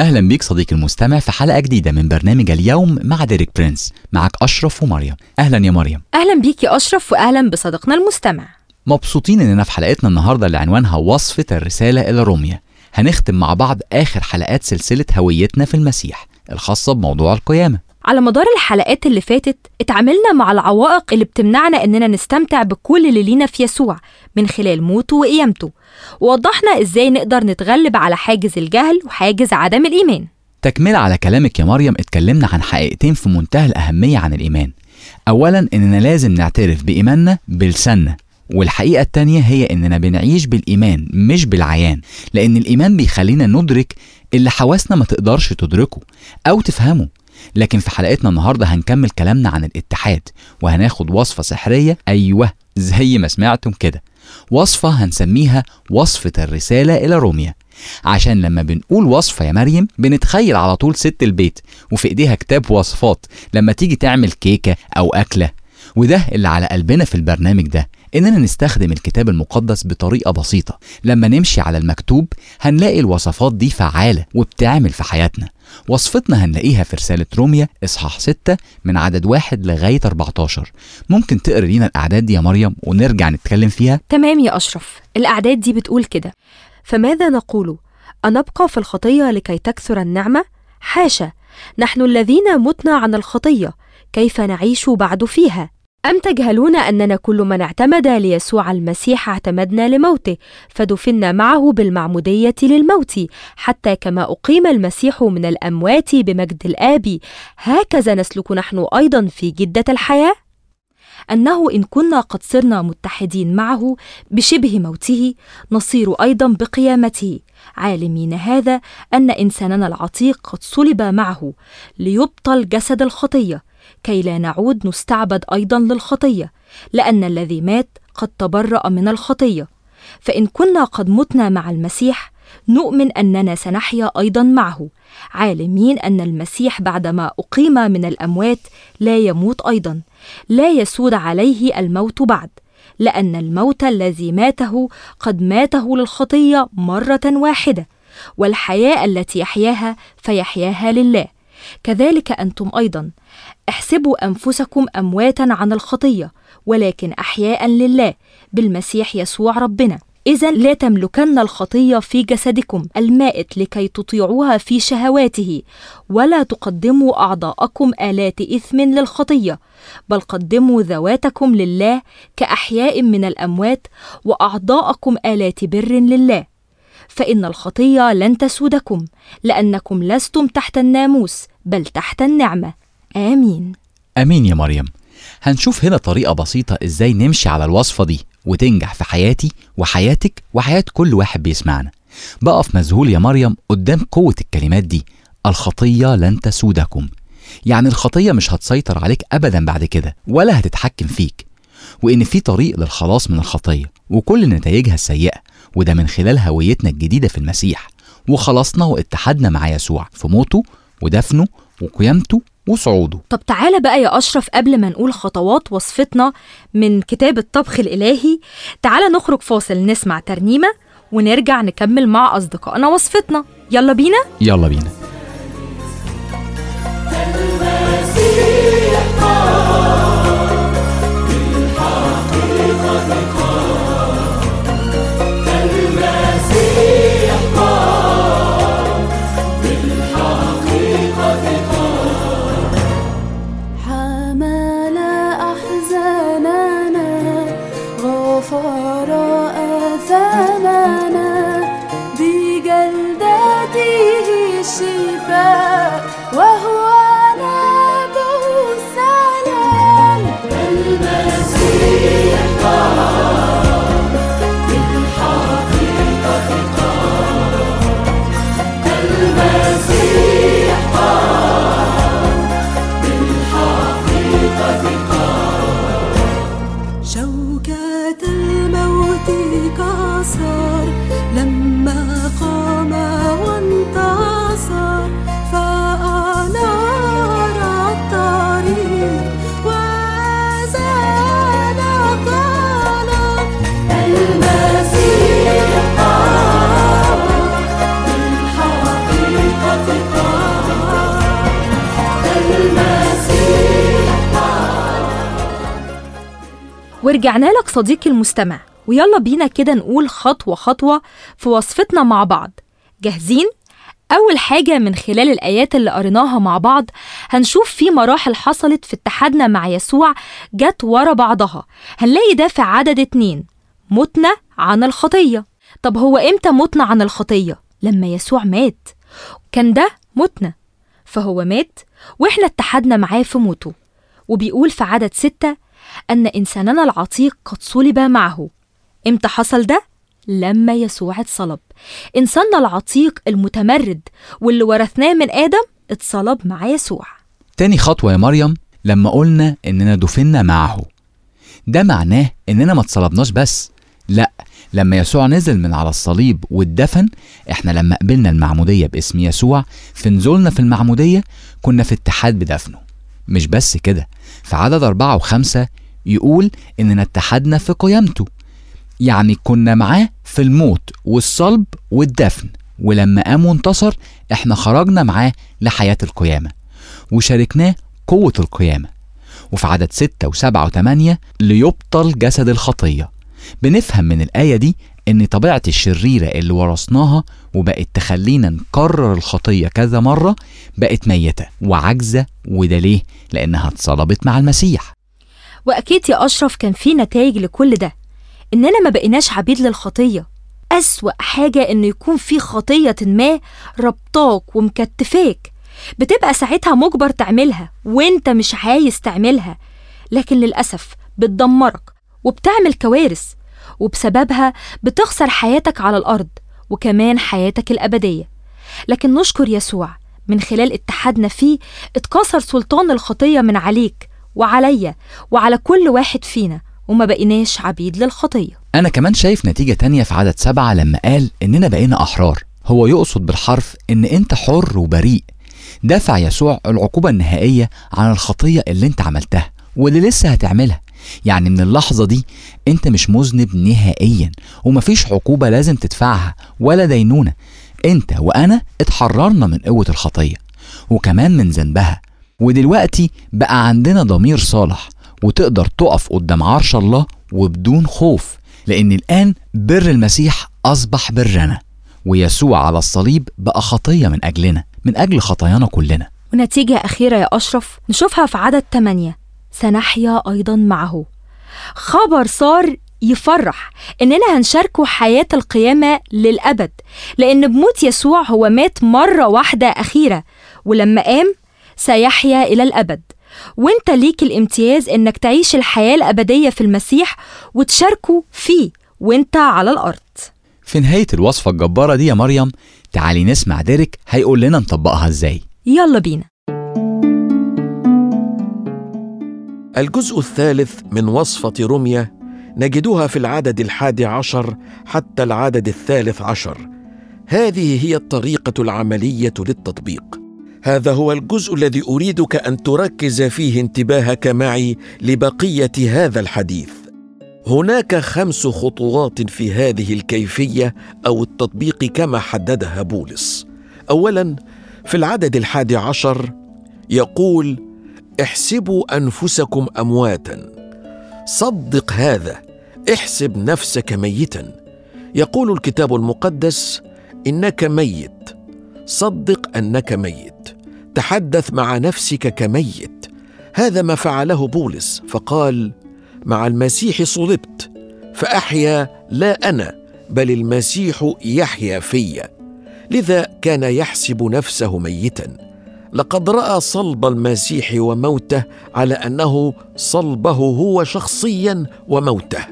أهلا بيك صديقي المستمع في حلقة جديدة من برنامج اليوم مع ديريك برينس. معك أشرف ومريم. أهلا يا مريم. أهلا بيك يا أشرف وأهلا بصديقنا المستمع. مبسوطين إننا في حلقتنا النهاردة اللي عنوانها وصفة الرسالة إلى روميا. هنختم مع بعض آخر حلقات سلسلة هويتنا في المسيح الخاصة بموضوع القيامة. على مدار الحلقات اللي فاتت اتعاملنا مع العوائق اللي بتمنعنا إننا نستمتع بكل اللي لينا في يسوع من خلال موته وقيامته. ووضحنا إزاي نقدر نتغلب على حاجز الجهل وحاجز عدم الإيمان. تكملة على كلامك يا مريم اتكلمنا عن حقيقتين في منتهى الأهمية عن الإيمان. أولا إننا لازم نعترف بإيماننا بلساننا والحقيقة التانية هي إننا بنعيش بالإيمان مش بالعيان لأن الإيمان بيخلينا ندرك اللي حواسنا ما تقدرش تدركه أو تفهمه. لكن في حلقتنا النهاردة هنكمل كلامنا عن الاتحاد وهناخد وصفة سحرية. أيوه زي ما سمعتم كده. وصفة هنسميها وصفة الرسالة إلى روميا. عشان لما بنقول وصفة يا مريم بنتخيل على طول ست البيت وفي إيديها كتاب وصفات. لما تيجي تعمل كيكة أو أكلة وده اللي على قلبنا في البرنامج ده إننا نستخدم الكتاب المقدس بطريقة بسيطة. لما نمشي على المكتوب هنلاقي الوصفات دي فعالة وبتعمل في حياتنا. وصفتنا هنلاقيها في رسالة روميا إصحاح 6 من عدد واحد لغاية 14 ممكن تقري لينا الأعداد دي يا مريم ونرجع نتكلم فيها تمام يا أشرف الأعداد دي بتقول كده فماذا نقول؟ أنبقى في الخطية لكي تكثر النعمة؟ حاشا نحن الذين متنا عن الخطية كيف نعيش بعد فيها؟ أم تجهلون أننا كل من اعتمد ليسوع المسيح اعتمدنا لموته فدفنا معه بالمعمودية للموت حتى كما أقيم المسيح من الأموات بمجد الآب. هكذا نسلك نحن أيضا في جدة الحياة؟ أنه إن كنا قد صرنا متحدين معه بشبه موته نصير أيضا بقيامته. عالمين هذا أن إنساننا العتيق قد صلب معه ليبطل جسد الخطية. كي لا نعود نستعبد أيضا للخطية لأن الذي مات قد تبرأ من الخطية. فإن كنا قد متنا مع المسيح نؤمن أننا سنحيا أيضا معه. عالمين أن المسيح بعدما أقيم من الأموات لا يموت أيضا لا يسود عليه الموت بعد لأن الموت الذي ماته قد ماته للخطية مرة واحدة والحياة التي يحياها فيحياها لله. كذلك أنتم أيضا. احسبوا أنفسكم أمواتا عن الخطية ولكن أحياء لله بالمسيح يسوع ربنا. إذا لا تملكن الخطية في جسدكم المائت لكي تطيعوها في شهواته ولا تقدموا أعضاءكم آلات إثم للخطية بل قدموا ذواتكم لله كأحياء من الأموات وأعضاءكم آلات بر لله. فإن الخطية لن تسودكم لأنكم لستم تحت الناموس بل تحت النعمة. آمين. أمين يا مريم. هنشوف هنا طريقة بسيطة إزاي نمشي على الوصفة دي وتنجح في حياتي وحياتك وحياة كل واحد بيسمعنا. بقف مذهول يا مريم قدام قوة الكلمات دي. الخطية لن تسودكم. يعني الخطية مش هتسيطر عليك أبدا بعد كده ولا هتتحكم فيك. وإن في طريق للخلاص من الخطية وكل نتائجها السيئة وده من خلال هويتنا الجديدة في المسيح. وخلصنا واتحدنا مع يسوع في موته ودفنه وقيامته وصعوده. طب تعالى بقى يا أشرف قبل ما نقول خطوات وصفتنا من كتاب الطبخ الإلهي تعالى نخرج فاصل نسمع ترنيمة ونرجع نكمل مع أصدقائنا وصفتنا. يلا بينا؟ يلا بينا. for all other شوكة الموت كسر لما قام وانتصر. ورجعنا لك صديقي المستمع. ويلا بينا كده نقول خطوة خطوة في وصفتنا مع بعض. جاهزين؟ أول حاجة من خلال الآيات اللي قريناها مع بعض هنشوف في مراحل حصلت في اتحادنا مع يسوع جت ورا بعضها. هنلاقي ده في عدد اتنين. متنا عن الخطية. طب هو إمتى متنا عن الخطية؟ لما يسوع مات. كان ده متنا فهو مات وإحنا اتحدنا معاه في موته. وبيقول في عدد ستة أن إنساننا العتيق قد صلب معه. إمتى حصل ده؟ لما يسوع اتصلب. إنساننا العتيق المتمرد واللي ورثناه من آدم اتصلب مع يسوع. تاني خطوة يا مريم لما قلنا إننا دفنا معه. ده معناه إننا ما اتصلبناش بس. لأ لما يسوع نزل من على الصليب واتدفن إحنا لما قبلنا المعمودية باسم يسوع في نزولنا في المعمودية كنا في اتحاد بدفنه. مش بس كده. في عدد أربعة وخمسة يقول إننا اتحدنا في قيامته. يعني كنا معاه في الموت والصلب والدفن ولما قام وانتصر إحنا خرجنا معاه لحياة القيامة وشاركناه قوة القيامة. وفي عدد ستة وسبعة وثمانية ليبطل جسد الخطية. بنفهم من الآية دي إن طبيعة الشريرة اللي ورثناها وبقت تخلينا نكرر الخطية كذا مرة بقت ميتة وعاجزة وده ليه؟ لأنها اتصلبت مع المسيح. وأكيد يا أشرف كان في نتائج لكل ده. إننا ما بقيناش عبيد للخطية. أسوأ حاجة إنه يكون في خطية ما ربطاك ومكتفاك. بتبقى ساعتها مجبر تعملها وإنت مش عايز تعملها لكن للأسف بتدمرك وبتعمل كوارث وبسببها بتخسر حياتك على الأرض. وكمان حياتك الأبدية. لكن نشكر يسوع من خلال اتحادنا فيه اتكسر سلطان الخطية من عليك وعليا وعلى كل واحد فينا وما بقيناش عبيد للخطية. أنا كمان شايف نتيجة تانية في عدد سبعة لما قال إننا بقينا أحرار. هو يقصد بالحرف إن أنت حر وبريء. دفع يسوع العقوبة النهائية عن الخطية اللي أنت عملتها واللي لسه هتعملها. يعني من اللحظة دي أنت مش مذنب نهائيا ومفيش عقوبة لازم تدفعها ولا دينونة. أنت وأنا اتحررنا من قوة الخطية وكمان من ذنبها. ودلوقتي بقى عندنا ضمير صالح وتقدر تقف قدام عرش الله وبدون خوف لأن الآن بر المسيح أصبح برنا ويسوع على الصليب بقى خطية من أجلنا من أجل خطايانا كلنا. ونتيجة أخيرة يا أشرف نشوفها في عدد 8 سنحيا أيضا معه. خبر صار يفرح إننا هنشاركه حياة القيامة للأبد لأن بموت يسوع هو مات مرة واحدة أخيرة ولما قام سيحيا إلى الأبد. وإنت ليك الامتياز إنك تعيش الحياة الأبدية في المسيح وتشاركه فيه وإنت على الأرض. في نهاية الوصفة الجبارة دي يا مريم تعالي نسمع ديريك هيقول لنا نطبقها إزاي. يلا بينا. الجزء الثالث من وصفة رمية نجدها في العدد الحادي عشر حتى العدد الثالث عشر. هذه هي الطريقة العملية للتطبيق. هذا هو الجزء الذي أريدك أن تركز فيه انتباهك معي لبقية هذا الحديث. هناك خمس خطوات في هذه الكيفية أو التطبيق كما حددها بولس. أولا في العدد الحادي عشر يقول احسبوا أنفسكم أمواتا. صدق هذا احسب نفسك ميتا. يقول الكتاب المقدس إنك ميت. صدق أنك ميت. تحدث مع نفسك كميت. هذا ما فعله بولس فقال مع المسيح صلبت فأحيا لا أنا بل المسيح يحيا في لذا كان يحسب نفسه ميتا. لقد رأى صلب المسيح وموته على أنه صلبه هو شخصيا وموته.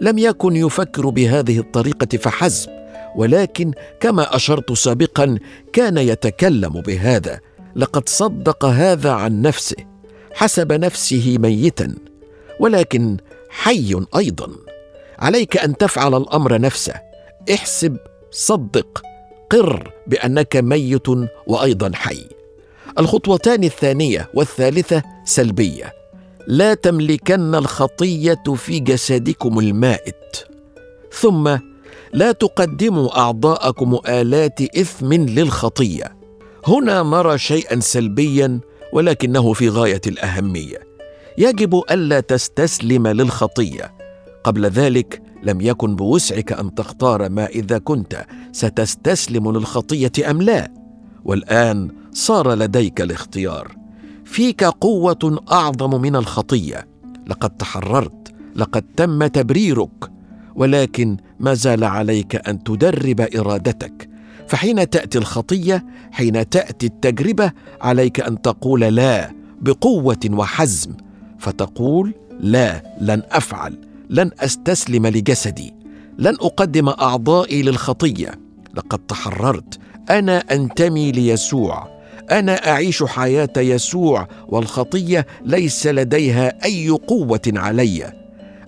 لم يكن يفكر بهذه الطريقة فحسب ولكن كما أشرت سابقا كان يتكلم بهذا. لقد صدق هذا عن نفسه حسب نفسه ميتا ولكن حي أيضا. عليك أن تفعل الأمر نفسه. احسب صدق قر بأنك ميت وأيضا حي. الخطوتان الثانية والثالثة سلبية. لا تملكن الخطية في جسدكم المائت. ثم لا تقدموا أعضاءكم آلات إثم للخطية. هنا نرى شيئا سلبيا ولكنه في غاية الأهمية. يجب ألا تستسلم للخطية. قبل ذلك لم يكن بوسعك أن تختار ما إذا كنت. ستستسلم للخطية أم لا؟ والآن صار لديك الاختيار. فيك قوة أعظم من الخطية. لقد تحررت لقد تم تبريرك. ولكن ما زال عليك أن تدرب إرادتك. فحين تأتي الخطية حين تأتي التجربة عليك أن تقول لا بقوة وحزم. فتقول لا لن أفعل لن أستسلم لجسدي لن أقدم أعضائي للخطية. لقد تحررت أنا أنتمي ليسوع. أنا أعيش حياة يسوع والخطية ليس لديها أي قوة علي.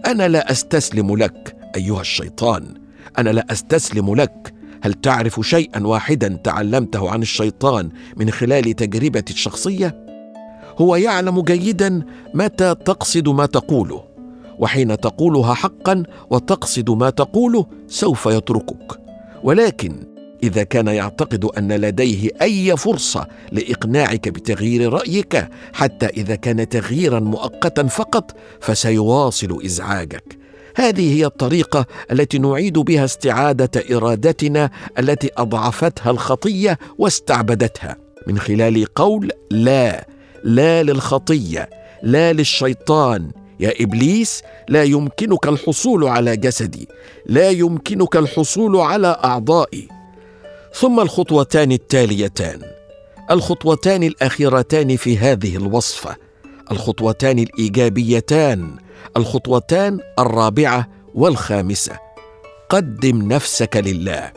أنا لا أستسلم لك أيها الشيطان. أنا لا أستسلم لك. هل تعرف شيئا واحدا تعلمته عن الشيطان من خلال تجربتي الشخصية؟ هو يعلم جيدا متى تقصد ما تقوله وحين تقولها حقا وتقصد ما تقوله سوف يتركك. ولكن إذا كان يعتقد أن لديه أي فرصة لإقناعك بتغيير رأيك حتى إذا كان تغييرا مؤقتا فقط فسيواصل إزعاجك. هذه هي الطريقة التي نعيد بها استعادة إرادتنا التي أضعفتها الخطية واستعبدتها. من خلال قول لا لا للخطية لا للشيطان. يا إبليس لا يمكنك الحصول على جسدي لا يمكنك الحصول على أعضائي. ثم الخطوتان التاليتان. الخطوتان الأخيرتان في هذه الوصفة. الخطوتان الإيجابيتان. الخطوتان الرابعة والخامسة. قدم نفسك لله.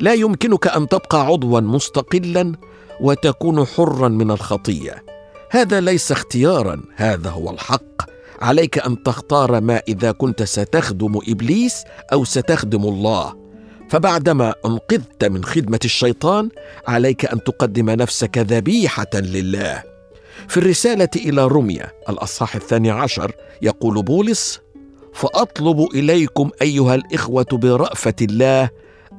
لا يمكنك أن تبقى عضوا مستقلا وتكون حرا من الخطية. هذا ليس اختيارا هذا هو الحق. عليك أن تختار ما إذا كنت ستخدم إبليس أو ستخدم الله. فبعدما انقذت من خدمة الشيطان عليك أن تقدم نفسك ذبيحة لله. في الرسالة إلى روميا الأصحاح الثاني عشر يقول بولس فأطلب إليكم أيها الإخوة برأفة الله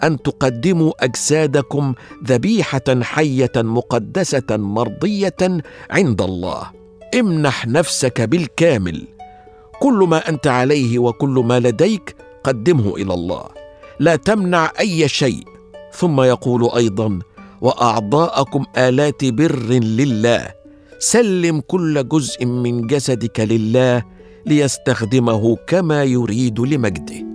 أن تقدموا أجسادكم ذبيحة حية مقدسة مرضية عند الله. امنح نفسك بالكامل. كل ما أنت عليه وكل ما لديك قدمه إلى الله. لا تمنع أي شيء. ثم يقول أيضا وأعضاءكم آلات بر لله. سلم كل جزء من جسدك لله ليستخدمه كما يريد لمجده.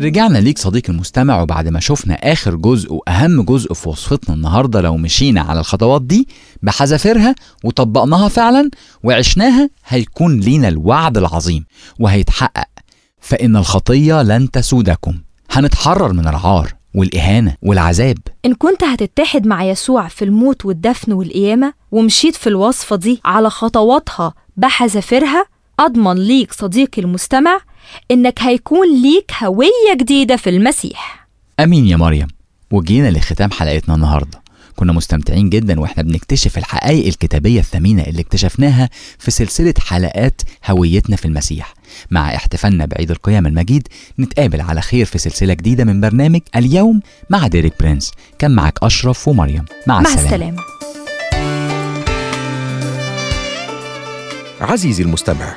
رجعنا ليك صديقي المستمع وبعد ما شفنا آخر جزء وأهم جزء في وصفتنا النهاردة لو مشينا على الخطوات دي بحذافيرها وطبقناها فعلا وعشناها هيكون لينا الوعد العظيم وهيتحقق فإن الخطية لن تسودكم. هنتحرر من العار والإهانة والعذاب. إن كنت هتتحد مع يسوع في الموت والدفن والقيامة ومشيت في الوصفة دي على خطواتها بحذافيرها أضمن ليك صديقي المستمع إنك هيكون ليك هوية جديدة في المسيح. أمين يا مريم. وجينا لختام حلقتنا النهارده. كنا مستمتعين جدا وإحنا بنكتشف الحقائق الكتابية الثمينة اللي اكتشفناها في سلسلة حلقات هويتنا في المسيح. مع احتفالنا بعيد القيامة المجيد نتقابل على خير في سلسلة جديدة من برنامج اليوم مع ديريك برنس كان معك أشرف ومريم. مع, مع السلامة. السلامة. عزيزي المستمع